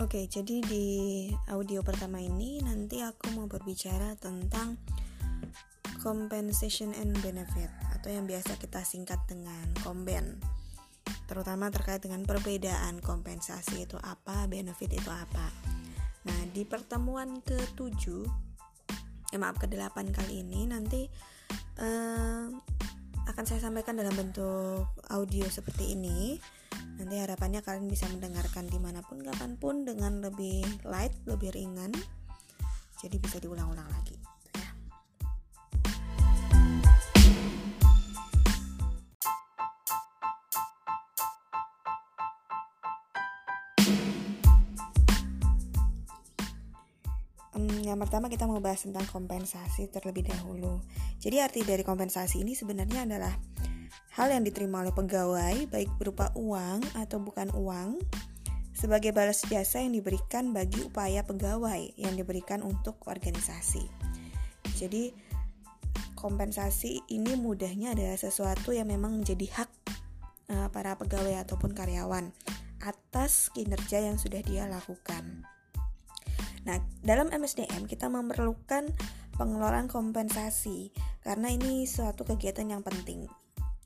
Oke, jadi di audio pertama ini nanti aku mau berbicara tentang compensation and benefit atau yang biasa kita singkat dengan komben. Terutama terkait dengan perbedaan kompensasi itu apa, benefit itu apa. Nah, di pertemuan ke-7 eh, maaf ke-8 kali ini nanti eh, akan saya sampaikan dalam bentuk audio seperti ini Nanti harapannya kalian bisa mendengarkan di mana pun, kapan pun dengan lebih light, lebih ringan. Jadi bisa diulang-ulang lagi. Ya. yang pertama kita mau bahas tentang kompensasi terlebih dahulu. Jadi arti dari kompensasi ini sebenarnya adalah hal yang diterima oleh pegawai, baik berupa uang atau bukan uang, sebagai balas jasa yang diberikan bagi upaya pegawai yang diberikan untuk organisasi. Jadi, kompensasi ini mudahnya adalah sesuatu yang memang menjadi hak uh, para pegawai ataupun karyawan atas kinerja yang sudah dia lakukan. Nah, dalam MSDM kita memerlukan pengelolaan kompensasi karena ini suatu kegiatan yang penting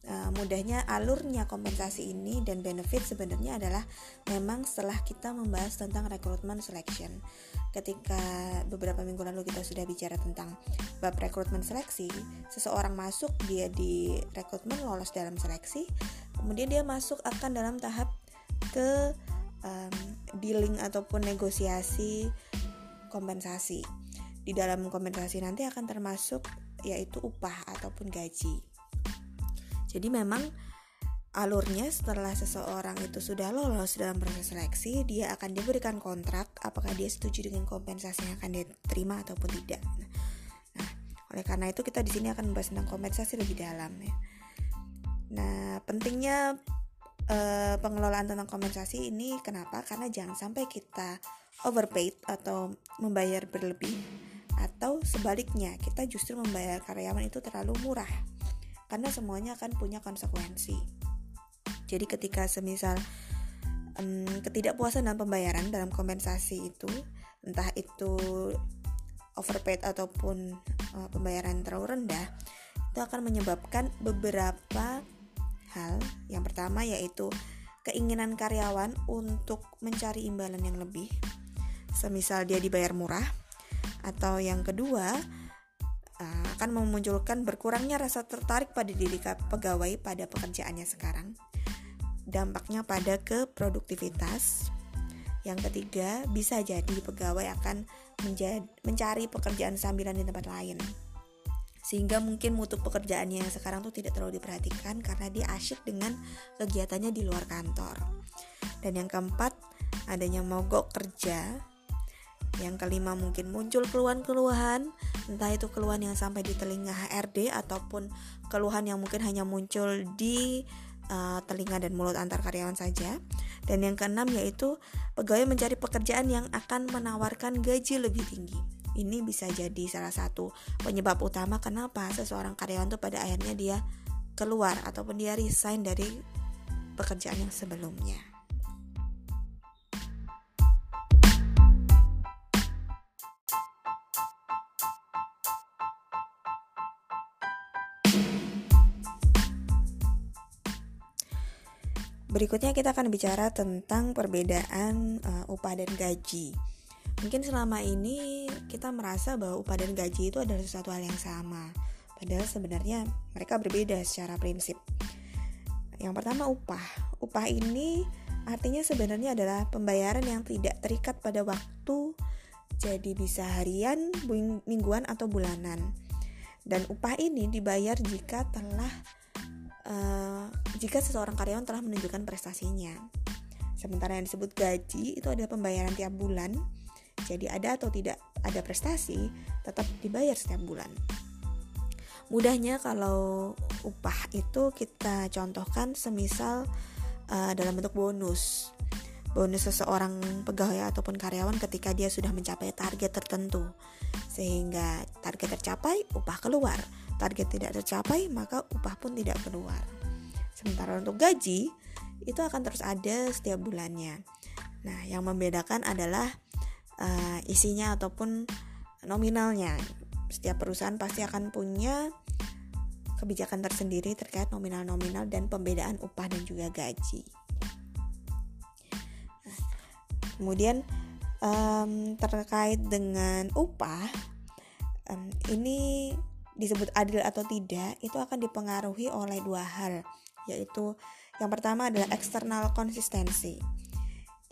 mudahnya alurnya kompensasi ini dan benefit sebenarnya adalah memang setelah kita membahas tentang rekrutmen selection. Ketika beberapa minggu lalu kita sudah bicara tentang bab rekrutmen seleksi, seseorang masuk dia di rekrutmen lolos dalam seleksi, kemudian dia masuk akan dalam tahap ke um, dealing ataupun negosiasi kompensasi. Di dalam kompensasi nanti akan termasuk yaitu upah ataupun gaji. Jadi memang alurnya setelah seseorang itu sudah lolos dalam proses seleksi, dia akan diberikan kontrak apakah dia setuju dengan kompensasi yang akan dia terima ataupun tidak. Nah, oleh karena itu kita di sini akan membahas tentang kompensasi lebih dalam ya. Nah, pentingnya uh, pengelolaan tentang kompensasi ini kenapa? Karena jangan sampai kita overpaid atau membayar berlebih atau sebaliknya kita justru membayar karyawan itu terlalu murah karena semuanya akan punya konsekuensi. Jadi ketika semisal um, ketidakpuasan dalam pembayaran dalam kompensasi itu, entah itu overpaid ataupun uh, pembayaran terlalu rendah, itu akan menyebabkan beberapa hal. Yang pertama yaitu keinginan karyawan untuk mencari imbalan yang lebih, semisal dia dibayar murah, atau yang kedua akan memunculkan berkurangnya rasa tertarik pada diri pegawai pada pekerjaannya sekarang. Dampaknya pada keproduktivitas. Yang ketiga, bisa jadi pegawai akan mencari pekerjaan sambilan di tempat lain. Sehingga mungkin mutu pekerjaannya yang sekarang tuh tidak terlalu diperhatikan karena dia asyik dengan kegiatannya di luar kantor. Dan yang keempat, adanya mogok kerja yang kelima mungkin muncul keluhan-keluhan, entah itu keluhan yang sampai di telinga HRD ataupun keluhan yang mungkin hanya muncul di uh, telinga dan mulut antar karyawan saja. Dan yang keenam yaitu pegawai mencari pekerjaan yang akan menawarkan gaji lebih tinggi. Ini bisa jadi salah satu penyebab utama kenapa seseorang karyawan itu pada akhirnya dia keluar ataupun dia resign dari pekerjaan yang sebelumnya. Berikutnya kita akan bicara tentang perbedaan uh, upah dan gaji. Mungkin selama ini kita merasa bahwa upah dan gaji itu adalah sesuatu hal yang sama. Padahal sebenarnya mereka berbeda secara prinsip. Yang pertama upah. Upah ini artinya sebenarnya adalah pembayaran yang tidak terikat pada waktu. Jadi bisa harian, mingguan atau bulanan. Dan upah ini dibayar jika telah uh, jika seseorang karyawan telah menunjukkan prestasinya. Sementara yang disebut gaji itu adalah pembayaran tiap bulan. Jadi ada atau tidak ada prestasi tetap dibayar setiap bulan. Mudahnya kalau upah itu kita contohkan semisal uh, dalam bentuk bonus. Bonus seseorang pegawai ataupun karyawan ketika dia sudah mencapai target tertentu. Sehingga target tercapai, upah keluar target tidak tercapai, maka upah pun tidak keluar. Sementara untuk gaji, itu akan terus ada setiap bulannya. Nah, yang membedakan adalah uh, isinya ataupun nominalnya. Setiap perusahaan pasti akan punya kebijakan tersendiri terkait nominal-nominal dan pembedaan upah dan juga gaji. Kemudian um, terkait dengan upah, um, ini disebut adil atau tidak itu akan dipengaruhi oleh dua hal, yaitu yang pertama adalah eksternal konsistensi.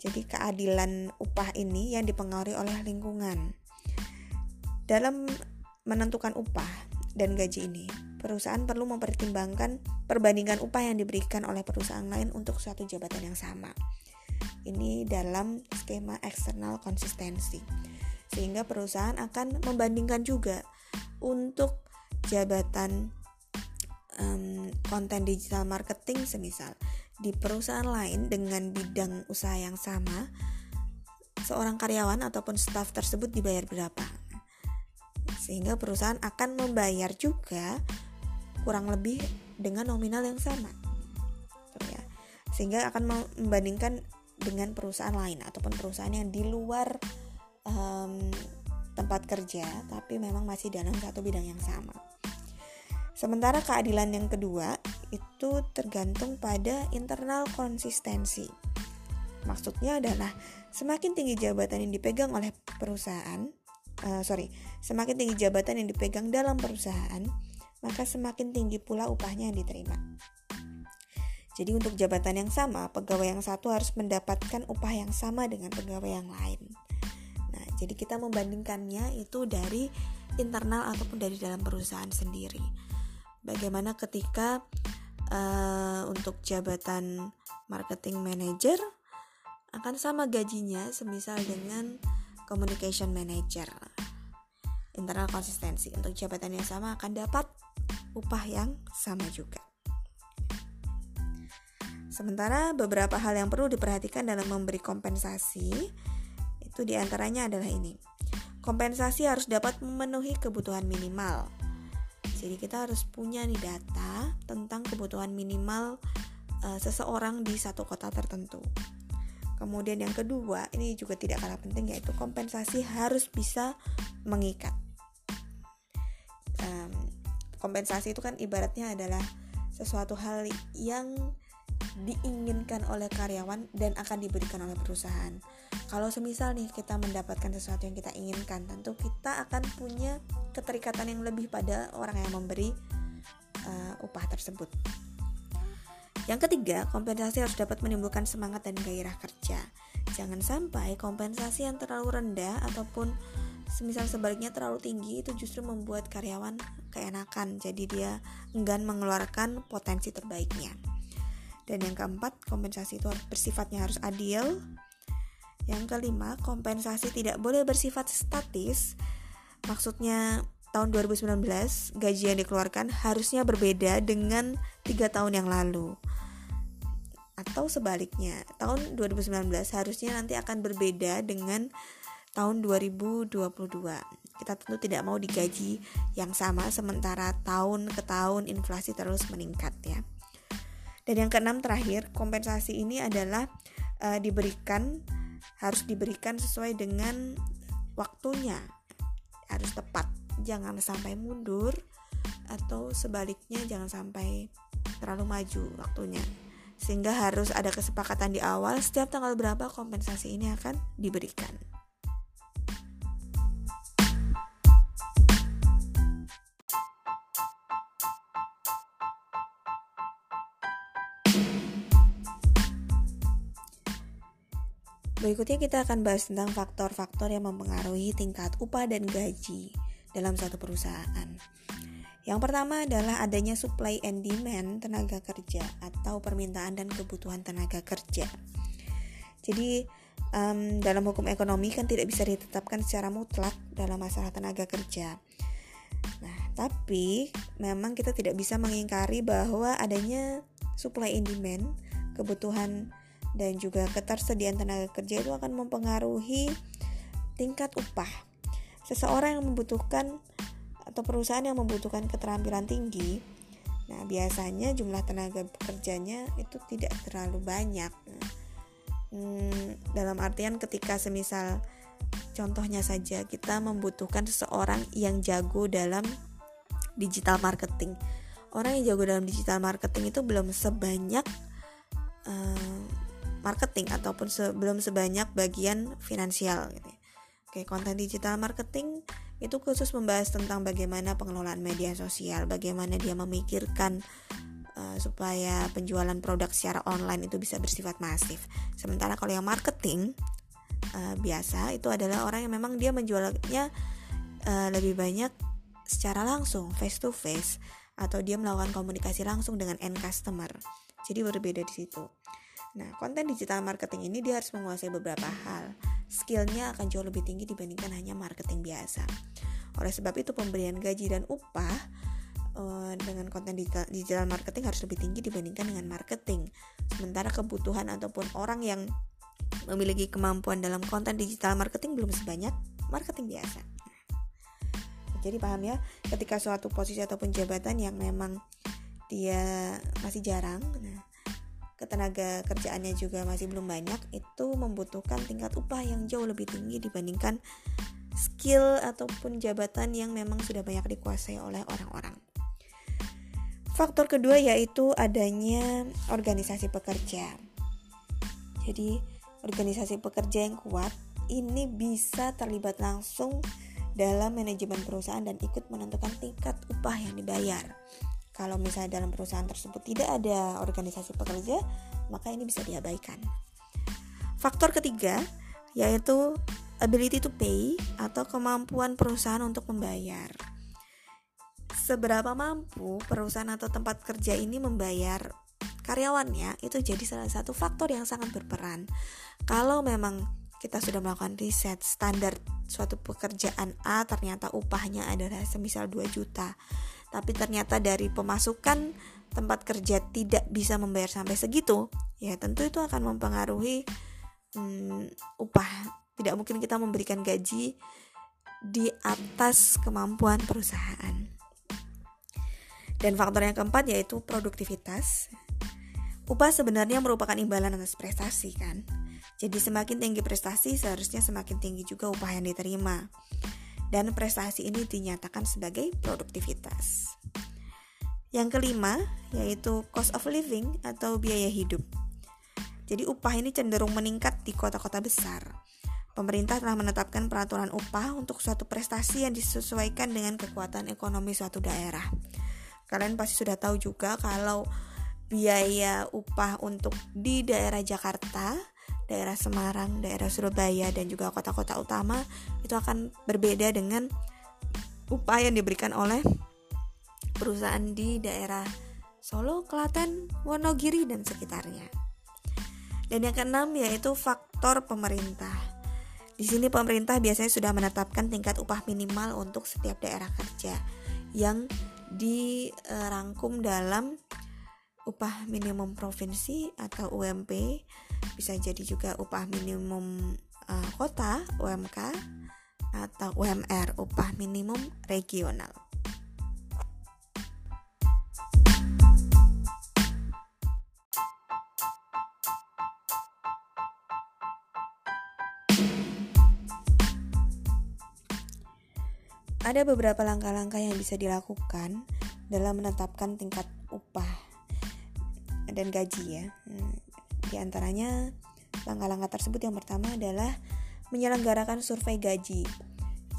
Jadi keadilan upah ini yang dipengaruhi oleh lingkungan. Dalam menentukan upah dan gaji ini, perusahaan perlu mempertimbangkan perbandingan upah yang diberikan oleh perusahaan lain untuk suatu jabatan yang sama. Ini dalam skema eksternal konsistensi. Sehingga perusahaan akan membandingkan juga untuk jabatan um, konten digital marketing semisal di perusahaan lain dengan bidang usaha yang sama, seorang karyawan ataupun staf tersebut dibayar berapa. Sehingga perusahaan akan membayar juga kurang lebih dengan nominal yang sama. Ya. Sehingga akan membandingkan dengan perusahaan lain ataupun perusahaan yang di luar um, tempat kerja tapi memang masih dalam satu bidang yang sama. Sementara keadilan yang kedua itu tergantung pada internal konsistensi. Maksudnya adalah semakin tinggi jabatan yang dipegang oleh perusahaan, uh, sorry, semakin tinggi jabatan yang dipegang dalam perusahaan, maka semakin tinggi pula upahnya yang diterima. Jadi untuk jabatan yang sama, pegawai yang satu harus mendapatkan upah yang sama dengan pegawai yang lain. Nah, jadi kita membandingkannya itu dari internal ataupun dari dalam perusahaan sendiri. Bagaimana ketika uh, untuk jabatan marketing manager akan sama gajinya semisal dengan communication manager internal konsistensi untuk jabatan yang sama akan dapat upah yang sama juga sementara beberapa hal yang perlu diperhatikan dalam memberi kompensasi itu di antaranya adalah ini kompensasi harus dapat memenuhi kebutuhan minimal jadi kita harus punya nih data tentang kebutuhan minimal uh, seseorang di satu kota tertentu. Kemudian yang kedua, ini juga tidak kalah penting yaitu kompensasi harus bisa mengikat. Kompensasi itu kan ibaratnya adalah sesuatu hal yang diinginkan oleh karyawan dan akan diberikan oleh perusahaan. Kalau semisal nih kita mendapatkan sesuatu yang kita inginkan, tentu kita akan punya keterikatan yang lebih pada orang yang memberi uh, upah tersebut. Yang ketiga, kompensasi harus dapat menimbulkan semangat dan gairah kerja. Jangan sampai kompensasi yang terlalu rendah ataupun semisal sebaliknya terlalu tinggi itu justru membuat karyawan keenakan. Jadi dia enggan mengeluarkan potensi terbaiknya. Dan yang keempat, kompensasi itu bersifatnya harus adil, yang kelima, kompensasi tidak boleh bersifat statis. Maksudnya tahun 2019 gaji yang dikeluarkan harusnya berbeda dengan tiga tahun yang lalu. Atau sebaliknya, tahun 2019 harusnya nanti akan berbeda dengan tahun 2022. Kita tentu tidak mau digaji yang sama sementara tahun ke tahun inflasi terus meningkat ya. Dan yang keenam terakhir, kompensasi ini adalah uh, diberikan harus diberikan sesuai dengan waktunya harus tepat jangan sampai mundur atau sebaliknya jangan sampai terlalu maju waktunya sehingga harus ada kesepakatan di awal setiap tanggal berapa kompensasi ini akan diberikan. Berikutnya kita akan bahas tentang faktor-faktor yang mempengaruhi tingkat upah dan gaji dalam suatu perusahaan. Yang pertama adalah adanya supply and demand tenaga kerja atau permintaan dan kebutuhan tenaga kerja. Jadi um, dalam hukum ekonomi kan tidak bisa ditetapkan secara mutlak dalam masalah tenaga kerja. Nah, tapi memang kita tidak bisa mengingkari bahwa adanya supply and demand, kebutuhan dan juga ketersediaan tenaga kerja itu akan mempengaruhi tingkat upah. Seseorang yang membutuhkan atau perusahaan yang membutuhkan keterampilan tinggi, nah biasanya jumlah tenaga pekerjanya itu tidak terlalu banyak. Hmm, dalam artian ketika semisal contohnya saja kita membutuhkan seseorang yang jago dalam digital marketing. Orang yang jago dalam digital marketing itu belum sebanyak uh, marketing ataupun se belum sebanyak bagian finansial gitu. Ya. Oke, konten digital marketing itu khusus membahas tentang bagaimana pengelolaan media sosial, bagaimana dia memikirkan uh, supaya penjualan produk secara online itu bisa bersifat masif. Sementara kalau yang marketing uh, biasa itu adalah orang yang memang dia menjualnya uh, lebih banyak secara langsung, face to face atau dia melakukan komunikasi langsung dengan end customer. Jadi berbeda di situ. Nah, konten digital marketing ini dia harus menguasai beberapa hal. Skillnya akan jauh lebih tinggi dibandingkan hanya marketing biasa. Oleh sebab itu pemberian gaji dan upah uh, dengan konten digital, digital marketing harus lebih tinggi dibandingkan dengan marketing. Sementara kebutuhan ataupun orang yang memiliki kemampuan dalam konten digital marketing belum sebanyak marketing biasa. Jadi paham ya, ketika suatu posisi ataupun jabatan yang memang dia masih jarang, nah ketenaga kerjaannya juga masih belum banyak, itu membutuhkan tingkat upah yang jauh lebih tinggi dibandingkan skill ataupun jabatan yang memang sudah banyak dikuasai oleh orang-orang. Faktor kedua yaitu adanya organisasi pekerja. Jadi, organisasi pekerja yang kuat ini bisa terlibat langsung dalam manajemen perusahaan dan ikut menentukan tingkat upah yang dibayar. Kalau misalnya dalam perusahaan tersebut tidak ada organisasi pekerja, maka ini bisa diabaikan. Faktor ketiga yaitu ability to pay atau kemampuan perusahaan untuk membayar. Seberapa mampu perusahaan atau tempat kerja ini membayar karyawannya itu jadi salah satu faktor yang sangat berperan. Kalau memang kita sudah melakukan riset standar suatu pekerjaan A ternyata upahnya adalah semisal 2 juta tapi ternyata dari pemasukan tempat kerja tidak bisa membayar sampai segitu, ya tentu itu akan mempengaruhi hmm, upah. Tidak mungkin kita memberikan gaji di atas kemampuan perusahaan. Dan faktor yang keempat yaitu produktivitas. Upah sebenarnya merupakan imbalan atas prestasi kan. Jadi semakin tinggi prestasi seharusnya semakin tinggi juga upah yang diterima dan prestasi ini dinyatakan sebagai produktivitas. Yang kelima yaitu cost of living atau biaya hidup. Jadi upah ini cenderung meningkat di kota-kota besar. Pemerintah telah menetapkan peraturan upah untuk suatu prestasi yang disesuaikan dengan kekuatan ekonomi suatu daerah. Kalian pasti sudah tahu juga kalau biaya upah untuk di daerah Jakarta daerah Semarang, daerah Surabaya dan juga kota-kota utama itu akan berbeda dengan upah yang diberikan oleh perusahaan di daerah Solo, Klaten, Wonogiri dan sekitarnya. Dan yang keenam yaitu faktor pemerintah. Di sini pemerintah biasanya sudah menetapkan tingkat upah minimal untuk setiap daerah kerja yang dirangkum dalam upah minimum provinsi atau UMP bisa jadi juga upah minimum uh, kota UMK atau UMR upah minimum regional. Ada beberapa langkah-langkah yang bisa dilakukan dalam menetapkan tingkat upah dan gaji ya. Di antaranya, langkah-langkah tersebut yang pertama adalah menyelenggarakan survei gaji.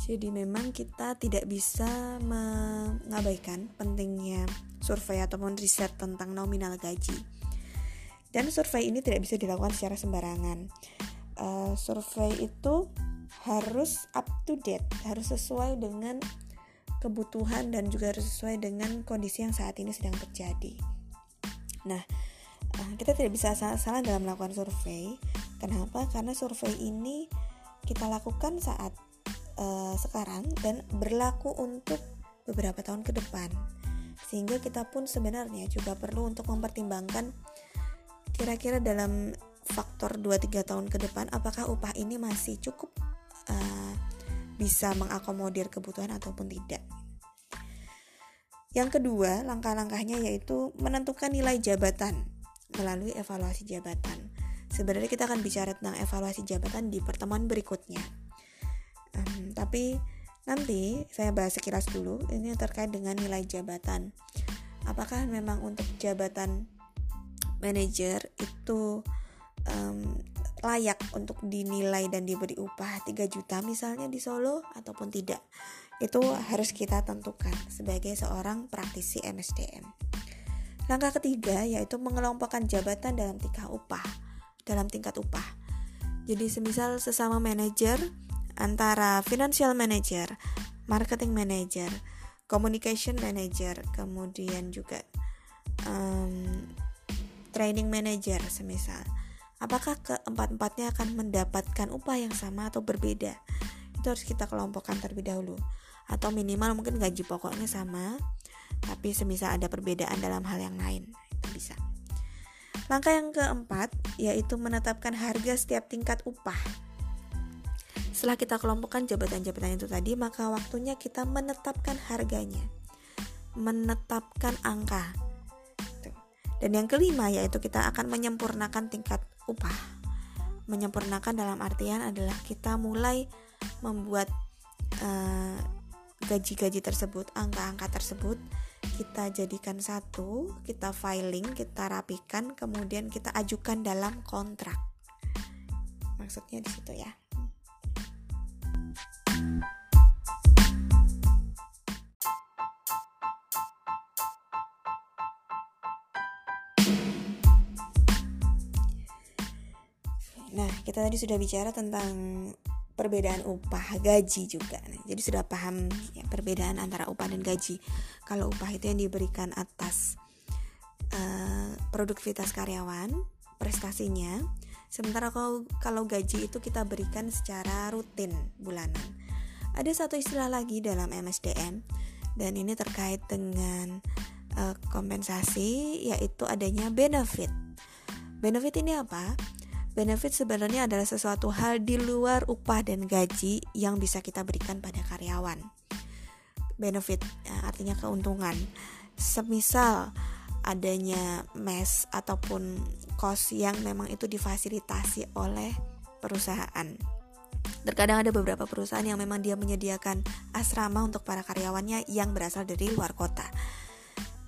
Jadi memang kita tidak bisa mengabaikan pentingnya survei ataupun riset tentang nominal gaji. Dan survei ini tidak bisa dilakukan secara sembarangan. Uh, survei itu harus up to date, harus sesuai dengan kebutuhan dan juga harus sesuai dengan kondisi yang saat ini sedang terjadi. Nah, kita tidak bisa salah-salah dalam melakukan survei. Kenapa? Karena survei ini kita lakukan saat uh, sekarang dan berlaku untuk beberapa tahun ke depan. Sehingga kita pun sebenarnya juga perlu untuk mempertimbangkan kira-kira dalam faktor 2-3 tahun ke depan apakah upah ini masih cukup uh, bisa mengakomodir kebutuhan ataupun tidak. Yang kedua, langkah-langkahnya yaitu menentukan nilai jabatan melalui evaluasi jabatan. sebenarnya kita akan bicara tentang evaluasi jabatan di pertemuan berikutnya. Um, tapi nanti saya bahas sekilas dulu ini terkait dengan nilai jabatan. Apakah memang untuk jabatan manajer itu um, layak untuk dinilai dan diberi upah 3 juta misalnya di Solo ataupun tidak? Itu harus kita tentukan sebagai seorang praktisi MSDM. Langkah ketiga yaitu mengelompokkan jabatan dalam tingkat upah, dalam tingkat upah. Jadi semisal sesama manajer antara financial manager, marketing manager, communication manager, kemudian juga um, training manager semisal. Apakah keempat-empatnya akan mendapatkan upah yang sama atau berbeda? Itu harus kita kelompokkan terlebih dahulu. Atau minimal mungkin gaji pokoknya sama, tapi semisal ada perbedaan dalam hal yang lain. Itu bisa. Langkah yang keempat yaitu menetapkan harga setiap tingkat upah. Setelah kita kelompokkan jabatan-jabatan itu tadi maka waktunya kita menetapkan harganya. Menetapkan angka. Dan yang kelima yaitu kita akan menyempurnakan tingkat upah. Menyempurnakan dalam artian adalah kita mulai membuat uh, gaji-gaji tersebut, angka-angka tersebut kita jadikan satu, kita filing, kita rapikan, kemudian kita ajukan dalam kontrak. Maksudnya di situ ya. Nah, kita tadi sudah bicara tentang perbedaan upah gaji juga. Jadi sudah paham ya, perbedaan antara upah dan gaji. Kalau upah itu yang diberikan atas uh, produktivitas karyawan prestasinya sementara kalau kalau gaji itu kita berikan secara rutin bulanan. Ada satu istilah lagi dalam MSDM dan ini terkait dengan uh, kompensasi yaitu adanya benefit. Benefit ini apa Benefit sebenarnya adalah sesuatu hal di luar upah dan gaji yang bisa kita berikan pada karyawan. Benefit ya, artinya keuntungan. Semisal adanya mes ataupun kos yang memang itu difasilitasi oleh perusahaan. Terkadang ada beberapa perusahaan yang memang dia menyediakan asrama untuk para karyawannya yang berasal dari luar kota.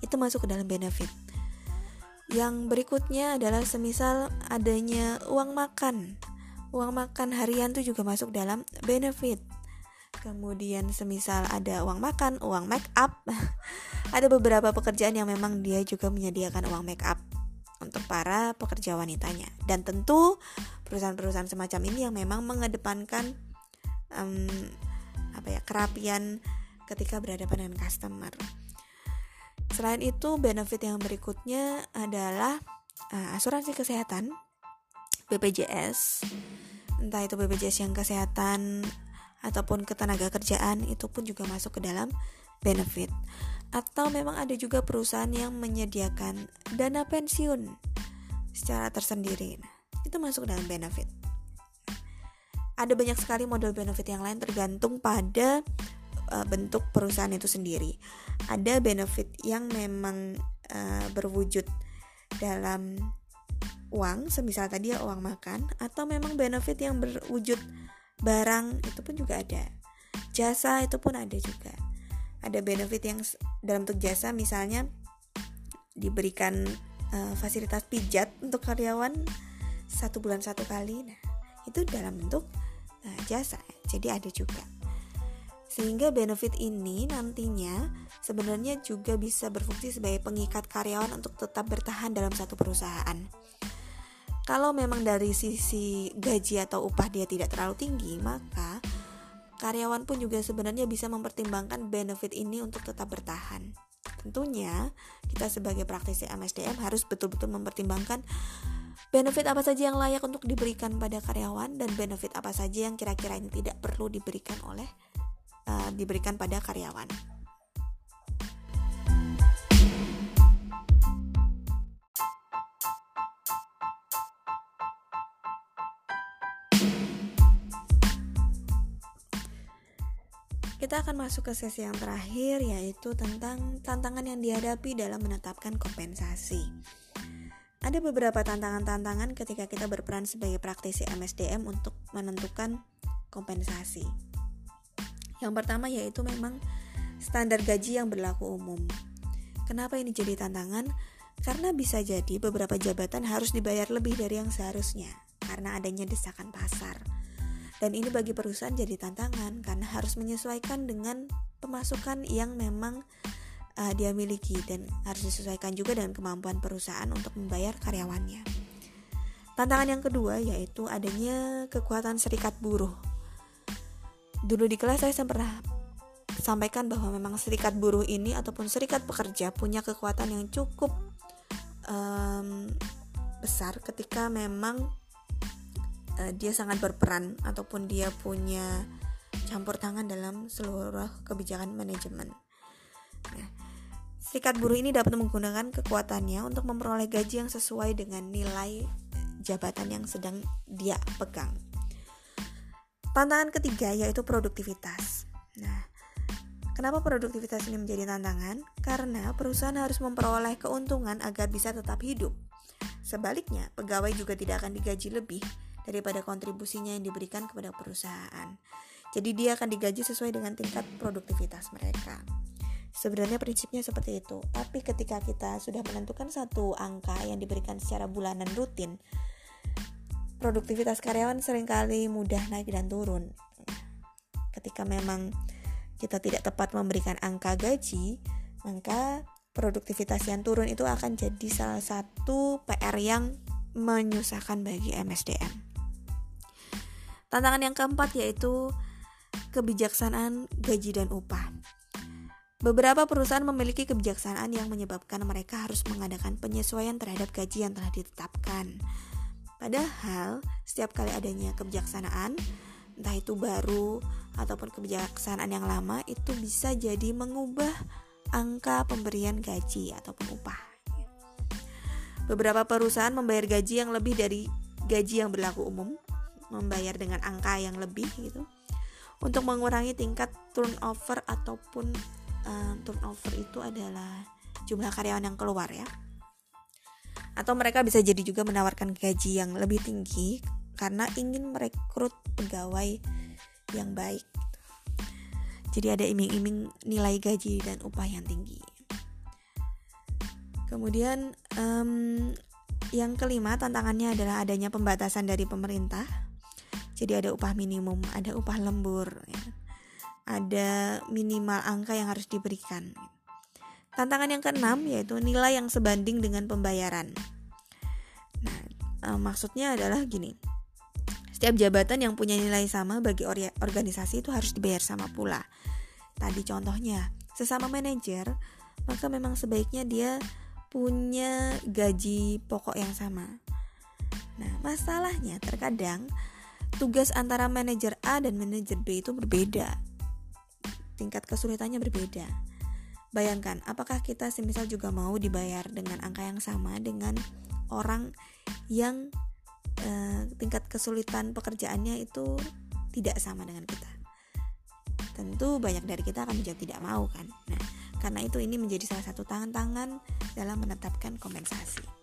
Itu masuk ke dalam benefit yang berikutnya adalah semisal adanya uang makan. Uang makan harian itu juga masuk dalam benefit. Kemudian semisal ada uang makan, uang make up. ada beberapa pekerjaan yang memang dia juga menyediakan uang make up untuk para pekerja wanitanya. Dan tentu perusahaan-perusahaan semacam ini yang memang mengedepankan um, apa ya kerapian ketika berhadapan dengan customer. Selain itu, benefit yang berikutnya adalah uh, asuransi kesehatan BPJS. Entah itu BPJS yang kesehatan ataupun ketenaga kerjaan itu pun juga masuk ke dalam benefit. Atau memang ada juga perusahaan yang menyediakan dana pensiun secara tersendiri. Nah, itu masuk dalam benefit. Ada banyak sekali model benefit yang lain tergantung pada uh, bentuk perusahaan itu sendiri. Ada benefit yang memang uh, berwujud dalam uang, semisal tadi ya uang makan, atau memang benefit yang berwujud barang itu pun juga ada. Jasa itu pun ada juga. Ada benefit yang dalam bentuk jasa misalnya diberikan uh, fasilitas pijat untuk karyawan satu bulan satu kali. Nah, itu dalam bentuk uh, jasa. Jadi ada juga. Sehingga benefit ini nantinya sebenarnya juga bisa berfungsi sebagai pengikat karyawan untuk tetap bertahan dalam satu perusahaan. Kalau memang dari sisi gaji atau upah dia tidak terlalu tinggi, maka karyawan pun juga sebenarnya bisa mempertimbangkan benefit ini untuk tetap bertahan. Tentunya, kita sebagai praktisi MSDM harus betul-betul mempertimbangkan benefit apa saja yang layak untuk diberikan pada karyawan dan benefit apa saja yang kira-kira ini tidak perlu diberikan oleh uh, diberikan pada karyawan. Kita akan masuk ke sesi yang terakhir yaitu tentang tantangan yang dihadapi dalam menetapkan kompensasi. ada beberapa tantangan-tantangan ketika kita berperan sebagai praktisi MSDM untuk menentukan kompensasi. Yang pertama yaitu memang standar gaji yang berlaku umum. Kenapa ini jadi tantangan? Karena bisa jadi beberapa jabatan harus dibayar lebih dari yang seharusnya karena adanya desakan pasar. Dan ini bagi perusahaan jadi tantangan karena harus menyesuaikan dengan pemasukan yang memang uh, dia miliki dan harus disesuaikan juga dengan kemampuan perusahaan untuk membayar karyawannya. Tantangan yang kedua yaitu adanya kekuatan serikat buruh. Dulu di kelas saya pernah sampaikan bahwa memang serikat buruh ini ataupun serikat pekerja punya kekuatan yang cukup um, besar ketika memang uh, dia sangat berperan ataupun dia punya campur tangan dalam seluruh kebijakan manajemen. Nah, Serikat buruh ini dapat menggunakan kekuatannya untuk memperoleh gaji yang sesuai dengan nilai jabatan yang sedang dia pegang. Tantangan ketiga yaitu produktivitas. Nah, kenapa produktivitas ini menjadi tantangan? Karena perusahaan harus memperoleh keuntungan agar bisa tetap hidup. Sebaliknya, pegawai juga tidak akan digaji lebih daripada kontribusinya yang diberikan kepada perusahaan. Jadi dia akan digaji sesuai dengan tingkat produktivitas mereka. Sebenarnya prinsipnya seperti itu. Tapi ketika kita sudah menentukan satu angka yang diberikan secara bulanan rutin, produktivitas karyawan sering kali mudah naik dan turun. Ketika memang kita tidak tepat memberikan angka gaji, maka produktivitas yang turun itu akan jadi salah satu PR yang menyusahkan bagi MSDM. Tantangan yang keempat yaitu kebijaksanaan gaji dan upah. Beberapa perusahaan memiliki kebijaksanaan yang menyebabkan mereka harus mengadakan penyesuaian terhadap gaji yang telah ditetapkan. Padahal, setiap kali adanya kebijaksanaan, entah itu baru ataupun kebijaksanaan yang lama, itu bisa jadi mengubah angka pemberian gaji ataupun upah. Beberapa perusahaan membayar gaji yang lebih dari gaji yang berlaku umum, membayar dengan angka yang lebih gitu, untuk mengurangi tingkat turnover ataupun uh, turnover itu adalah jumlah karyawan yang keluar ya. Atau mereka bisa jadi juga menawarkan gaji yang lebih tinggi karena ingin merekrut pegawai yang baik. Jadi ada iming-iming nilai gaji dan upah yang tinggi. Kemudian um, yang kelima tantangannya adalah adanya pembatasan dari pemerintah. Jadi ada upah minimum, ada upah lembur. Ya ada minimal angka yang harus diberikan. Tantangan yang keenam yaitu nilai yang sebanding dengan pembayaran. Nah, e, maksudnya adalah gini. Setiap jabatan yang punya nilai sama bagi organisasi itu harus dibayar sama pula. Tadi contohnya, sesama manajer, maka memang sebaiknya dia punya gaji pokok yang sama. Nah, masalahnya terkadang tugas antara manajer A dan manajer B itu berbeda tingkat kesulitannya berbeda. Bayangkan, apakah kita semisal juga mau dibayar dengan angka yang sama dengan orang yang eh, tingkat kesulitan pekerjaannya itu tidak sama dengan kita? Tentu banyak dari kita akan menjawab tidak mau kan. Nah, karena itu ini menjadi salah satu tangan-tangan dalam menetapkan kompensasi.